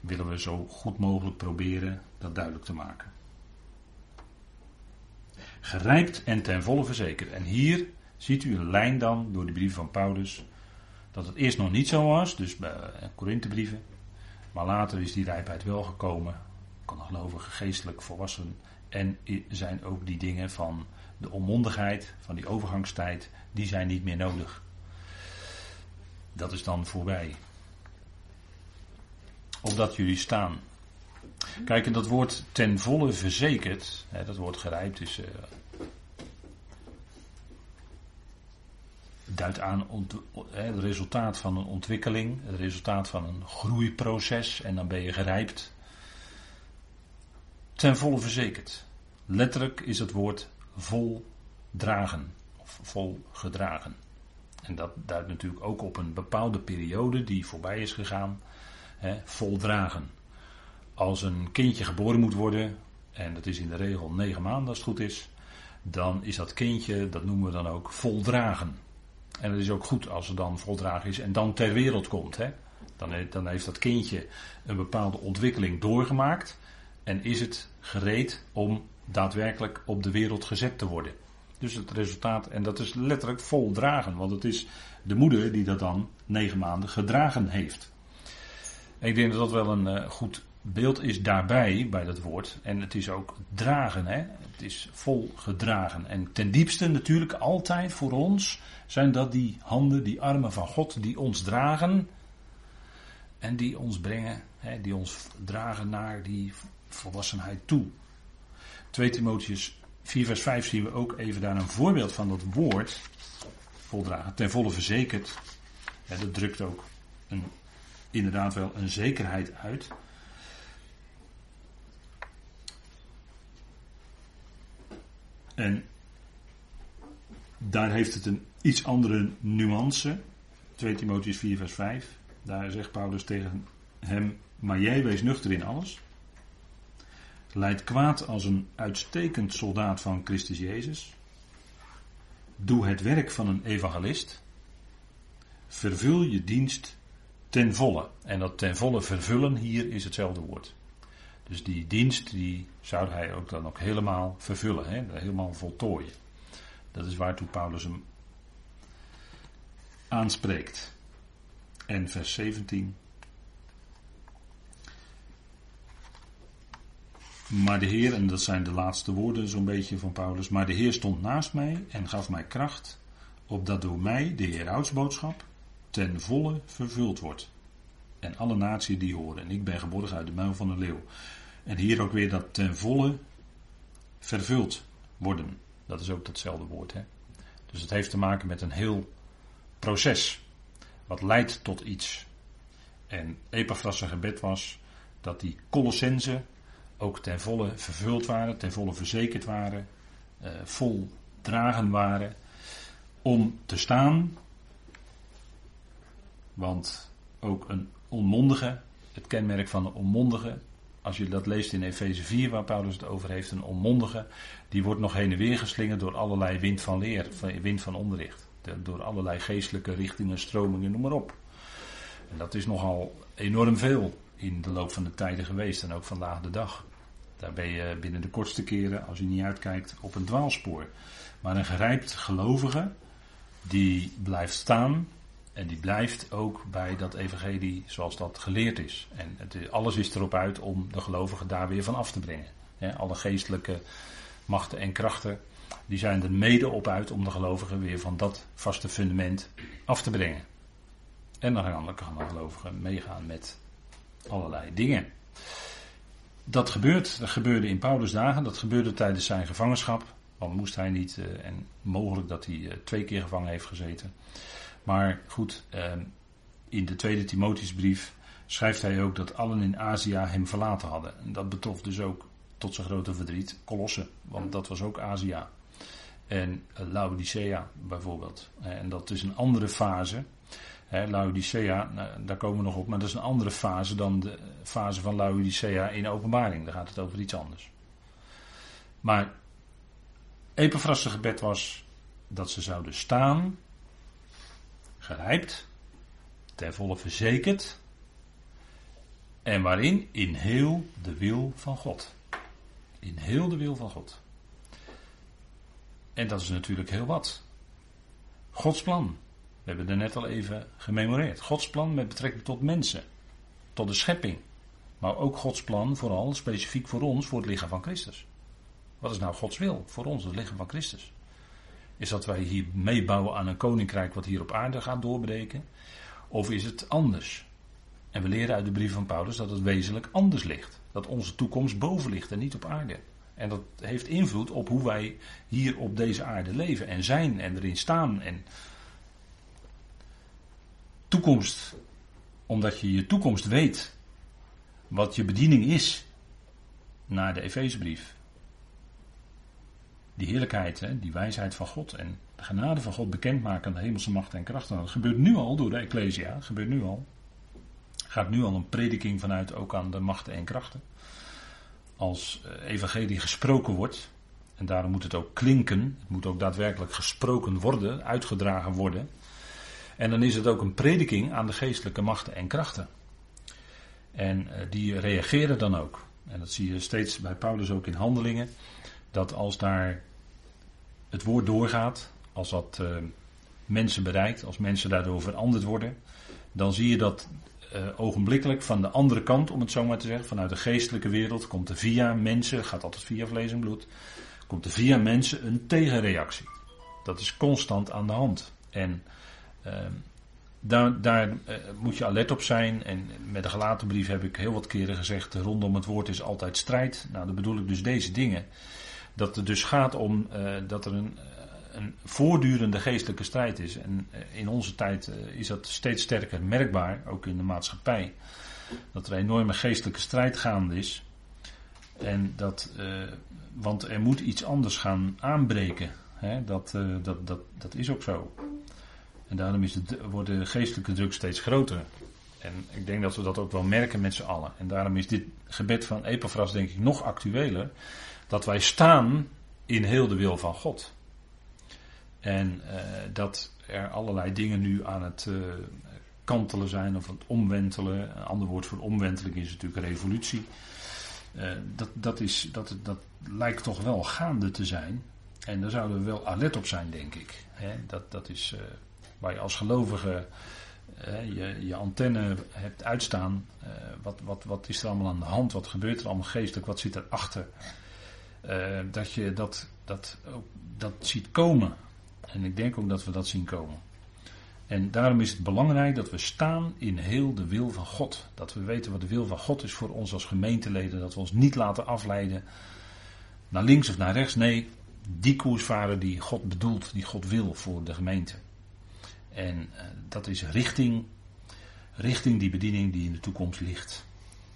willen we zo goed mogelijk proberen dat duidelijk te maken. Gerijpt en ten volle verzekerd. En hier ziet u een lijn dan door de brief van Paulus. Dat het eerst nog niet zo was, dus bij eh, Korinthebrieven. Maar later is die rijpheid wel gekomen. Kan de gelovige geestelijk volwassen. En zijn ook die dingen van de onmondigheid, van die overgangstijd, die zijn niet meer nodig. Dat is dan voorbij opdat jullie staan. Kijk, en dat woord ten volle verzekerd, hè, dat woord gerijpt is. Uh, duidt aan het resultaat van een ontwikkeling, het resultaat van een groeiproces en dan ben je gerijpt. Ten volle verzekerd. Letterlijk is het woord vol dragen of vol gedragen. En dat duidt natuurlijk ook op een bepaalde periode die voorbij is gegaan voldragen. Als een kindje geboren moet worden, en dat is in de regel negen maanden als het goed is, dan is dat kindje, dat noemen we dan ook voldragen. En het is ook goed als het dan voldragen is en dan ter wereld komt. Hè? Dan, dan heeft dat kindje een bepaalde ontwikkeling doorgemaakt en is het gereed om daadwerkelijk op de wereld gezet te worden. Dus het resultaat, en dat is letterlijk voldragen, want het is de moeder die dat dan negen maanden gedragen heeft ik denk dat dat wel een uh, goed beeld is daarbij, bij dat woord. En het is ook dragen, hè. Het is vol gedragen. En ten diepste natuurlijk altijd voor ons zijn dat die handen, die armen van God die ons dragen. En die ons brengen, hè, die ons dragen naar die volwassenheid toe. 2 Timotheus 4 vers 5 zien we ook even daar een voorbeeld van dat woord. Voldragen, ten volle verzekerd. Ja, dat drukt ook een inderdaad wel een zekerheid uit. En daar heeft het een iets andere nuance. 2 Timotheus 4 vers 5. Daar zegt Paulus tegen hem, maar jij wees nuchter in alles. Leid kwaad als een uitstekend soldaat van Christus Jezus. Doe het werk van een evangelist. Vervul je dienst ten volle. En dat ten volle vervullen hier is hetzelfde woord. Dus die dienst die zou hij ook dan ook helemaal vervullen, hè? helemaal voltooien. Dat is waartoe Paulus hem aanspreekt. En vers 17. Maar de Heer, en dat zijn de laatste woorden zo'n beetje van Paulus, maar de Heer stond naast mij en gaf mij kracht, opdat door mij de Heerhoudsboodschap ten volle vervuld wordt. En alle naties die horen. En ik ben geboren uit de muil van een leeuw. En hier ook weer dat ten volle vervuld worden. Dat is ook datzelfde woord. Hè? Dus het heeft te maken met een heel proces. Wat leidt tot iets. En Epaphras' gebed was dat die Colossense ook ten volle vervuld waren, ten volle verzekerd waren, eh, vol dragen waren om te staan. Want ook een onmondige, het kenmerk van een onmondige, als je dat leest in Efeze 4, waar Paulus het over heeft, een onmondige, die wordt nog heen en weer geslingerd door allerlei wind van leer, wind van onderricht. Door allerlei geestelijke richtingen, stromingen, noem maar op. En dat is nogal enorm veel in de loop van de tijden geweest en ook vandaag de dag. Daar ben je binnen de kortste keren, als je niet uitkijkt, op een dwaalspoor. Maar een gerijpt gelovige, die blijft staan en die blijft ook bij dat evangelie zoals dat geleerd is. En het, alles is erop uit om de gelovigen daar weer van af te brengen. alle geestelijke machten en krachten, die zijn er mede op uit om de gelovigen weer van dat vaste fundament af te brengen. En dan gaan de gelovigen meegaan met allerlei dingen. Dat gebeurt, dat gebeurde in Paulus' dagen, dat gebeurde tijdens zijn gevangenschap. Want moest hij niet, eh, en mogelijk dat hij eh, twee keer gevangen heeft gezeten. Maar goed, ehm, in de tweede Timotheusbrief schrijft hij ook dat allen in Azië hem verlaten hadden. En dat betrof dus ook, tot zijn grote verdriet, Colosse. Want dat was ook Azië. En eh, Laodicea bijvoorbeeld. En dat is een andere fase. Laodicea, nou, daar komen we nog op, maar dat is een andere fase dan de fase van Laodicea in openbaring. Daar gaat het over iets anders. Maar Epaphras' gebed was dat ze zouden staan gerijpt, ten volle verzekerd. En waarin? In heel de wil van God. In heel de wil van God. En dat is natuurlijk heel wat. Gods plan. We hebben er net al even gememoreerd. Gods plan met betrekking tot mensen. Tot de schepping. Maar ook Gods plan vooral specifiek voor ons, voor het lichaam van Christus. Wat is nou Gods wil voor ons, het lichaam van Christus? Is dat wij hier meebouwen aan een koninkrijk wat hier op aarde gaat doorbreken? Of is het anders? En we leren uit de brief van Paulus dat het wezenlijk anders ligt. Dat onze toekomst boven ligt en niet op aarde. En dat heeft invloed op hoe wij hier op deze aarde leven en zijn en erin staan. En toekomst, omdat je je toekomst weet, wat je bediening is, naar de Efezebrief die heerlijkheid, hè, die wijsheid van God en de genade van God bekendmaken aan de hemelse macht en krachten. Dat gebeurt nu al door de Ecclesia, dat gebeurt nu al. Gaat nu al een prediking vanuit ook aan de machten en krachten. Als eh, evangelie gesproken wordt, en daarom moet het ook klinken, het moet ook daadwerkelijk gesproken worden, uitgedragen worden. En dan is het ook een prediking aan de geestelijke machten en krachten. En uh, die reageren dan ook. En dat zie je steeds bij Paulus ook in handelingen. Dat als daar het woord doorgaat, als dat uh, mensen bereikt, als mensen daardoor veranderd worden, dan zie je dat uh, ogenblikkelijk van de andere kant, om het zo maar te zeggen, vanuit de geestelijke wereld, komt er via mensen, gaat altijd via vlees en bloed, komt er via mensen een tegenreactie. Dat is constant aan de hand. En uh, daar, daar uh, moet je alert op zijn. En met de gelaten brief heb ik heel wat keren gezegd: rondom het woord is altijd strijd. Nou, dan bedoel ik dus deze dingen. Dat het dus gaat om uh, dat er een, eh, een voortdurende geestelijke strijd is. En uh, in onze tijd is dat steeds sterker merkbaar, ook in de maatschappij. Dat er een enorme geestelijke strijd gaande is. En dat, want er moet iets anders gaan aanbreken. Hè? Dat, dat, dat, dat is ook zo. En daarom is het, wordt de geestelijke druk steeds groter. En ik denk dat we dat ook wel merken met z'n allen. En daarom is dit gebed van Epaphras denk ik nog actueler dat wij staan in heel de wil van God. En uh, dat er allerlei dingen nu aan het uh, kantelen zijn of het omwentelen. Een ander woord voor omwenteling is natuurlijk revolutie. Uh, dat, dat, is, dat, dat lijkt toch wel gaande te zijn. En daar zouden we wel alert op zijn, denk ik. dat, dat is waar je als gelovige je, je antenne hebt uitstaan. wat, wat, wat is er allemaal aan de hand? Wat gebeurt er allemaal geestelijk? Wat zit erachter? Dat je dat, dat, dat ziet komen. En ik denk ook dat we dat zien komen. En daarom is het belangrijk dat we staan in heel de wil van God. Dat we weten wat de wil van God is voor ons als gemeenteleden. Dat we ons niet laten afleiden naar links of naar rechts. Nee, die koers varen die God bedoelt, die God wil voor de gemeente. En uh, dat is richting, richting die bediening die in de toekomst ligt.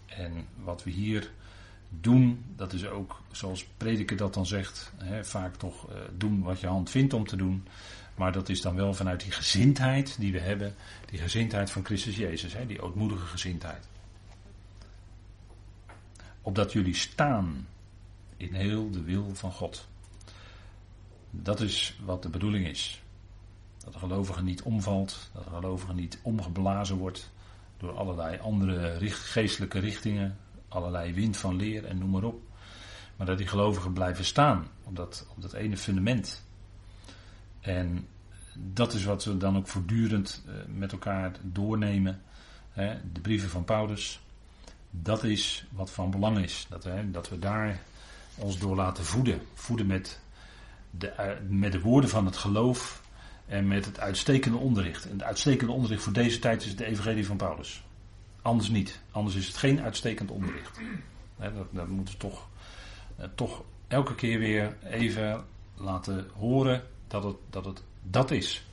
En wat we hier doen, dat is ook zoals prediker dat dan zegt, hè, vaak toch uh, doen wat je hand vindt om te doen. Maar dat is dan wel vanuit die gezindheid die we hebben, die gezindheid van Christus Jezus, hè, die ootmoedige gezindheid. Opdat jullie staan in heel de wil van God. Dat is wat de bedoeling is. Dat de gelovige niet omvalt, dat de gelovige niet omgeblazen wordt door allerlei andere geestelijke richtingen, allerlei wind van leer en noem maar op. Maar dat die gelovigen blijven staan op dat, op dat ene fundament. En dat is wat we dan ook voortdurend eh, met elkaar doornemen. De brieven van Paulus. Dat is wat van belang is. Dat, dat we daar ons door laten voeden. Voeden met de, eh, met de woorden van het geloof en met het uitstekende onderricht. En het uitstekende onderricht voor deze tijd is de evangelie van Paulus. Anders niet. Anders is het geen uitstekend onderricht. dat, moeten we toch, eh, toch elke keer weer even laten horen dat het, dat het dat is.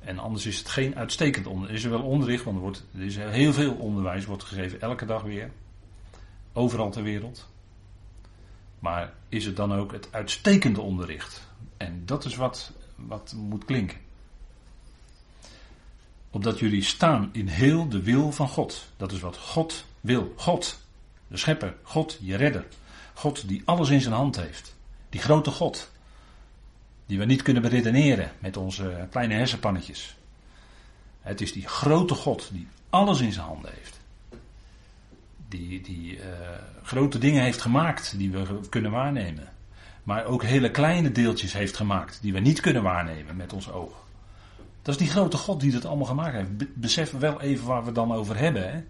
En anders is het geen uitstekend onderricht. Is er wel onderricht, want er, wordt, er is heel veel onderwijs wordt gegeven, elke dag weer. Overal ter wereld. Maar is het dan ook het uitstekende onderricht? En dat is wat, wat moet klinken. Opdat jullie staan in heel de wil van God. Dat is wat God wil. God, de schepper. God, je redder. God die alles in zijn hand heeft. Die grote God. Die we niet kunnen beredeneren met onze kleine hersenpannetjes. Het is die grote God die alles in zijn handen heeft. Die, die uh, grote dingen heeft gemaakt die we kunnen waarnemen. Maar ook hele kleine deeltjes heeft gemaakt die we niet kunnen waarnemen met ons oog. Dat is die grote God die dat allemaal gemaakt heeft. Beseffen wel even waar we het dan over hebben. Hè?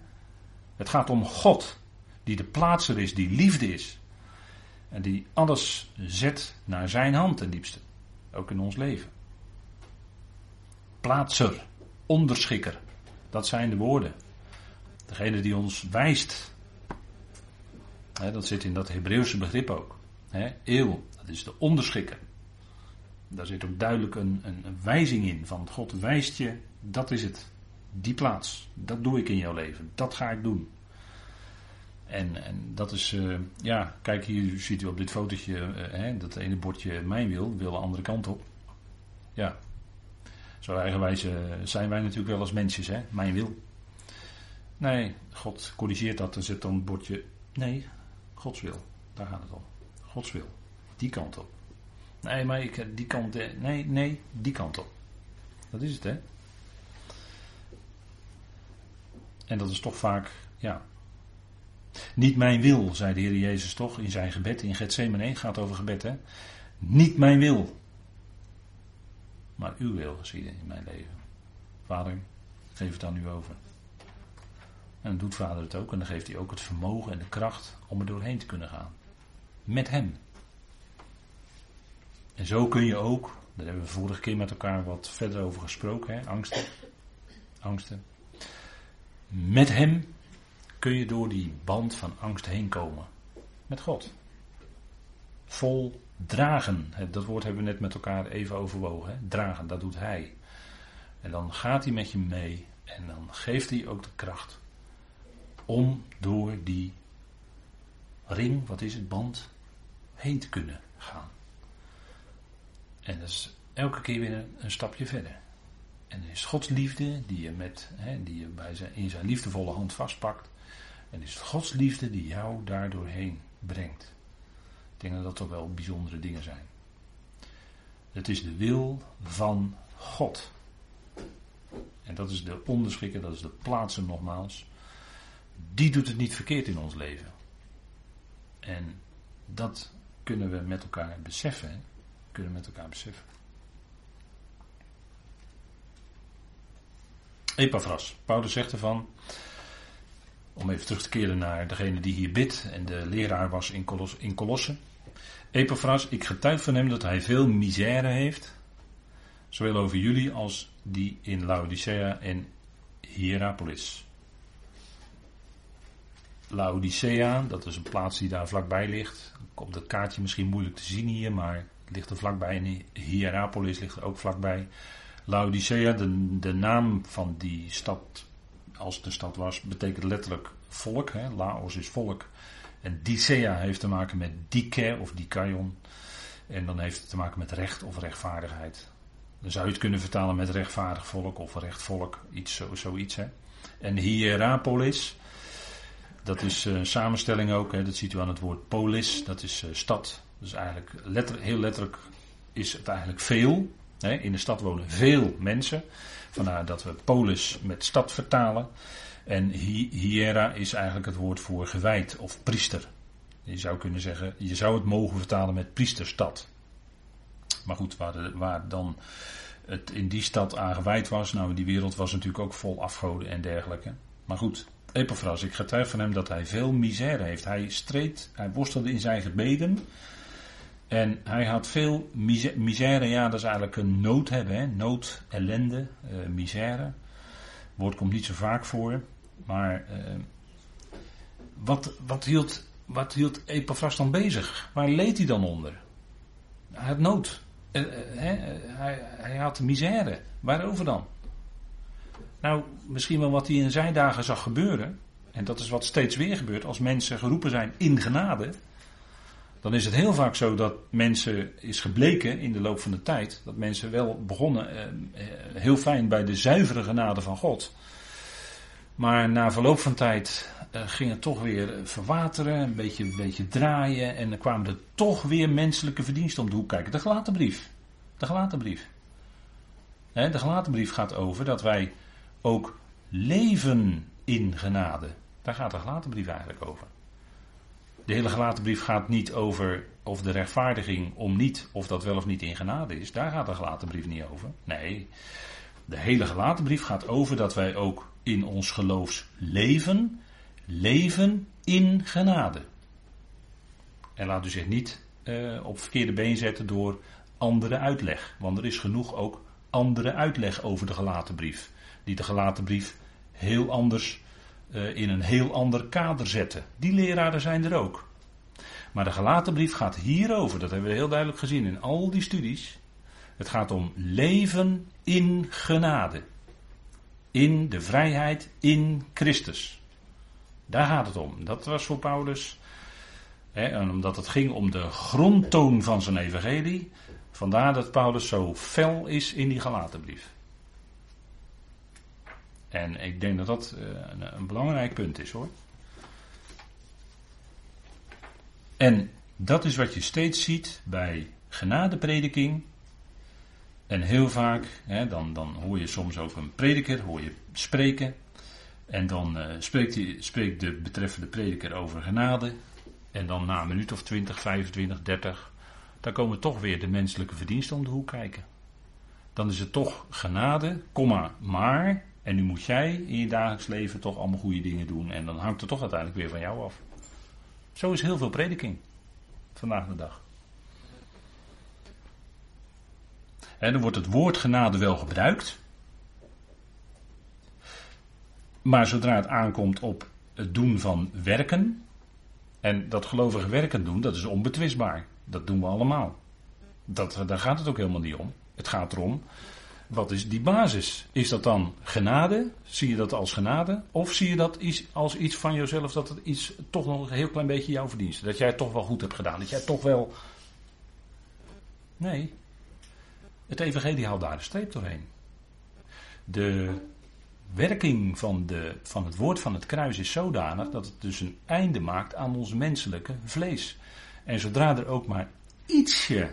Het gaat om God, die de plaatser is, die liefde is. En die alles zet naar zijn hand ten diepste. Ook in ons leven. Plaatser, onderschikker. Dat zijn de woorden. Degene die ons wijst. Hè, dat zit in dat Hebreeuwse begrip ook. Hè, eeuw, dat is de onderschikker. Daar zit ook duidelijk een, een, wijzing in van God wijst je, dat is het. Die plaats, dat doe ik in jouw leven, dat ga ik doen. En, en dat is, uh, ja, kijk hier ziet u op dit fotootje, uh, hè, dat ene bordje mijn wil, wil de andere kant op. Ja, zo eigenwijs uh, zijn wij natuurlijk wel als mensjes, hè, mijn wil. Nee, God corrigeert dat, er zit dan een bordje, nee, Gods wil, daar gaat het om. Gods wil, die kant op. Nee, maar ik, die kant, nee, nee, die kant op. Dat is het, hè. En dat is toch vaak, ja, niet mijn wil, zei de Heer Jezus toch in zijn gebed in Gethsemane. gaat over gebed, hè? Niet mijn wil, maar uw wil geschieden in mijn leven. Vader, geef het aan u over. En dan doet vader het ook en dan geeft hij ook het vermogen en de kracht om er doorheen te kunnen gaan. Met hem. En zo kun je ook, daar hebben we vorige keer met elkaar wat verder over gesproken, hè? angsten. Angsten. Met hem kun je door die band van angst heen komen. Met God. Vol dragen. Dat woord hebben we net met elkaar even overwogen. Dragen, dat doet Hij. En dan gaat Hij met je mee. En dan geeft Hij ook de kracht. Om door die ring, wat is het, band, heen te kunnen gaan. En dat is elke keer weer een, stapje verder. En is Gods liefde, die je, met, hè, die je bij zijn, in zijn liefdevolle hand vastpakt. En is Gods liefde die jou daardoorheen brengt. Ik denk dat dat toch wel bijzondere dingen zijn. Het is de wil van God. En dat is de onderschikker, dat is de plaatsen nogmaals. Die doet het niet verkeerd in ons leven. En dat kunnen we met elkaar beseffen. Kunnen met elkaar beseffen. Epaphras. Paulus zegt ervan, om even terug te keren naar degene die hier bidt en de leraar was in, Kolos, in Colosse. Epaphras, ik getuig van hem dat hij veel misère heeft, zowel over jullie als die in Laodicea en Hierapolis. Laodicea, dat is een plaats die daar vlakbij ligt. Op dat kaartje misschien moeilijk te zien hier, maar ligt er vlakbij. En Hierapolis ligt er ook vlakbij. Laodicea, de, de naam van die stad, als het een stad was, betekent letterlijk volk. Hè? Laos is volk. En Dicea heeft te maken met dike of dikaion. En dan heeft het te maken met recht of rechtvaardigheid. Dan zou je het kunnen vertalen met rechtvaardig volk of rechtvolk, iets, zo, zoiets. Hè? En Hierapolis, dat is een samenstelling ook, hè? dat ziet u aan het woord polis, dat is uh, stad. Dus eigenlijk letter, heel letterlijk is het eigenlijk veel. Hè? In de stad wonen veel mensen. Vandaar dat we polis met stad vertalen. En hiera is eigenlijk het woord voor gewijd of priester. Je zou kunnen zeggen, je zou het mogen vertalen met priesterstad. Maar goed, waar, waar dan het in die stad aan gewijd was, nou die wereld was natuurlijk ook vol afgoden en dergelijke. Maar goed, Epaphras, ik getuig van hem dat hij veel misère heeft. Hij streed, hij worstelde in zijn gebeden. En hij had veel misère, ja, dat is eigenlijk een nood hebben, hè? nood, ellende, uh, misère. Het woord komt niet zo vaak voor, maar uh, wat, wat, hield, wat hield Epaphras dan bezig? Waar leed hij dan onder? Hij had nood. Uh, hij, hij had misère. Waarover dan? Nou, misschien wel wat hij in zijn dagen zag gebeuren. En dat is wat steeds weer gebeurt als mensen geroepen zijn in genade. Dan is het heel vaak zo dat mensen, is gebleken in de loop van de tijd, dat mensen wel begonnen eh, heel fijn bij de zuivere genade van God. Maar na verloop van tijd uh, ging het toch weer verwateren, een beetje, een beetje draaien. En dan kwamen er toch weer menselijke verdiensten om de hoek kijken. De gelaten brief. De gelaten brief. de gelaten brief gaat over dat wij ook leven in genade. Daar gaat de gelaten brief eigenlijk over. De hele gelaten brief gaat niet over of de rechtvaardiging om niet, of dat wel of niet in genade is. Daar gaat de gelaten brief niet over. Nee, de hele gelaten brief gaat over dat wij ook in ons geloofs leven, in genade. En laat u zich niet uh, op verkeerde been zetten door andere uitleg. Want er is genoeg ook andere uitleg over de gelaten brief die de gelaten brief heel anders in een heel ander kader zetten. Die leraren zijn er ook. Maar de gelaten brief gaat hierover, dat hebben we heel duidelijk gezien in al die studies. Het gaat om leven in genade. In de vrijheid in Christus. Daar gaat het om. Dat was voor Paulus. Hè, en omdat het ging om de grondtoon van zijn evangelie. Vandaar dat Paulus zo fel is in die gelatenbrief. En ik denk dat dat eh, een, een belangrijk punt is hoor. En dat is wat je steeds ziet bij genadeprediking. En heel vaak, hè, dan, dan hoor je soms ook een prediker, hoor je spreken. En dan uh, spreekt, die, spreekt de betreffende prediker over genade. En dan na een minuut of 20, 25, 30, dan komen toch weer de menselijke verdiensten om de hoek kijken. Dan is het toch genade, komma, maar en nu moet jij in je dagelijks leven toch allemaal goede dingen doen. En dan hangt het toch uiteindelijk weer van jou af. Zo is heel veel prediking vandaag de dag. En dan wordt het woord genade wel gebruikt. Maar zodra het aankomt op het doen van werken. En dat gelovige werken doen, dat is onbetwistbaar. Dat doen we allemaal. Dat, daar gaat het ook helemaal niet om. Het gaat erom wat is die basis? Is dat dan genade? Zie je dat als genade? Of zie je dat als iets van jezelf, dat het iets toch nog een heel klein beetje jouw verdienste? Dat jij het toch wel goed hebt gedaan? Dat jij toch wel. Nee. Het Evangelie haalt daar de streep doorheen. De werking van, de, van het woord van het kruis is zodanig dat het dus een einde maakt aan ons menselijke vlees. En zodra er ook maar ietsje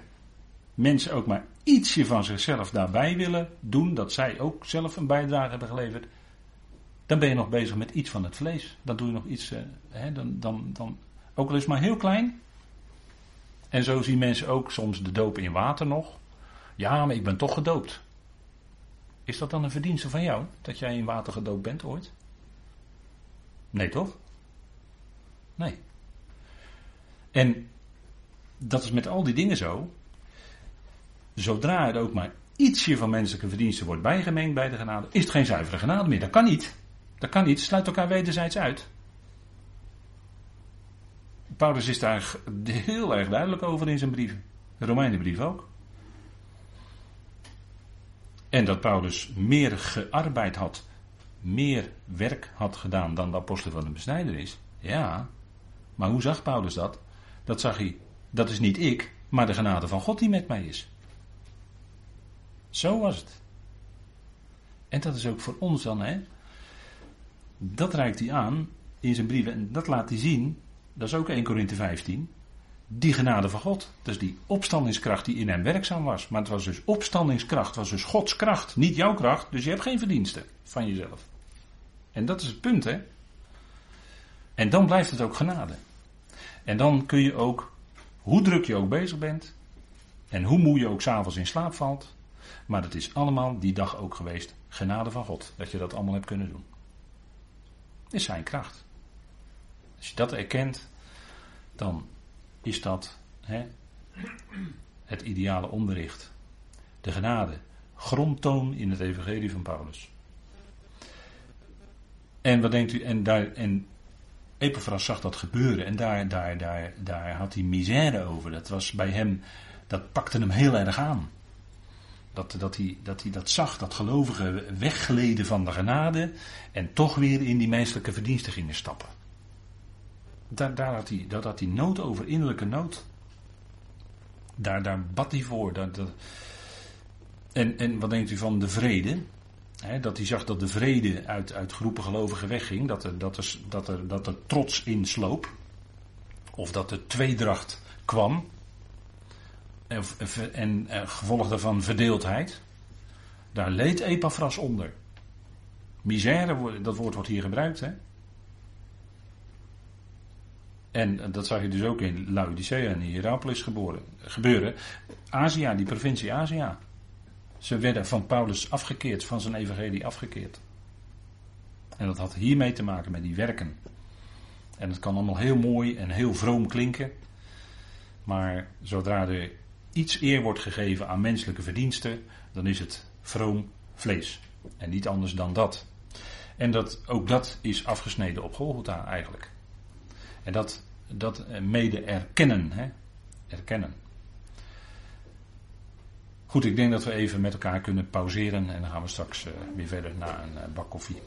mensen ook maar ietsje van zichzelf daarbij willen doen, dat zij ook zelf een bijdrage hebben geleverd, dan ben je nog bezig met iets van het vlees. Dan doe je nog iets, uh, hè, dan, dan, dan, ook al is maar heel klein. En zo zien mensen ook soms de doop in water nog. Ja, maar ik ben toch gedoopt. Is dat dan een verdienste van jou, dat jij in water gedoopt bent ooit? Nee, toch? Nee. En dat is met al die dingen zo. Zodra er ook maar ietsje van menselijke verdiensten wordt bijgemengd bij de genade, is het geen zuivere genade meer. Dat kan niet. Dat kan niet. Sluit elkaar wederzijds uit. Paulus is daar [LAUGHS] heel erg duidelijk over in zijn brieven. De Romeinenbrief ook. En dat Paulus meer gearbeid had, meer werk had gedaan dan de apostel van de besnijder is. Ja, maar hoe zag Paulus dat? Dat zag hij, dat is niet ik, maar de genade van God die met mij is. Zo was het. En dat is ook voor ons dan, hè. Dat reikt hij aan in zijn brieven en dat laat hij zien, dat is ook 1 Korinthe 15, die genade van God. Dus die opstandingskracht die in hem werkzaam was. Maar het was dus opstandingskracht, het was dus Gods kracht, niet jouw kracht. Dus je hebt geen verdiensten van jezelf. En dat is het punt, hè. En dan blijft het ook genade. En dan kun je ook, hoe druk je ook bezig bent, en hoe moe je ook s'avonds in slaap valt, maar het is allemaal die dag ook geweest genade van God, dat je dat allemaal hebt kunnen doen. Is zijn kracht. Als je dat erkent, dan is dat hè, het ideale onderricht. De genade, grondtoon in het evangelie van Paulus. En wat denkt u, en, daar, en Epaphras zag dat gebeuren en daar, daar, daar, daar had hij misère over. Dat was bij hem, dat pakte hem heel erg aan. Dat, dat, hij, dat hij dat zag, dat gelovigen weggleden van de genade en toch weer in die menselijke verdiensten gingen stappen. Daar, had hij, daar had hij nood over, innerlijke nood. Daar, daar bad hij voor. Dat, dat. En, en wat denkt u van de vrede? dat hij zag dat de vrede uit, uit groepen gelovigen wegging. Dat er, dat, er, dat, er, dat er trots insloop. Of dat er tweedracht kwam. En, en gevolg daarvan verdeeldheid. Daar leed Epaphras onder. Misère, dat woord wordt hier gebruikt. Hè? En dat zag je dus ook in Laodicea en Hierapolis geboren, gebeuren. Azië, die provincie Azië. Ze werden van Paulus afgekeerd, van zijn evangelie afgekeerd. En dat had hiermee te maken met die werken. En het kan allemaal heel mooi en heel vroom klinken. Maar zodra er iets eer wordt gegeven aan menselijke verdiensten, dan is het vroom vlees. En niet anders dan dat. En dat, ook dat is afgesneden op Golgotha eigenlijk. En dat, dat mede erkennen. Hè? Erkennen. Goed, ik denk dat we even met elkaar kunnen pauzeren en dan gaan we straks uh, weer verder naar een uh, bak koffie.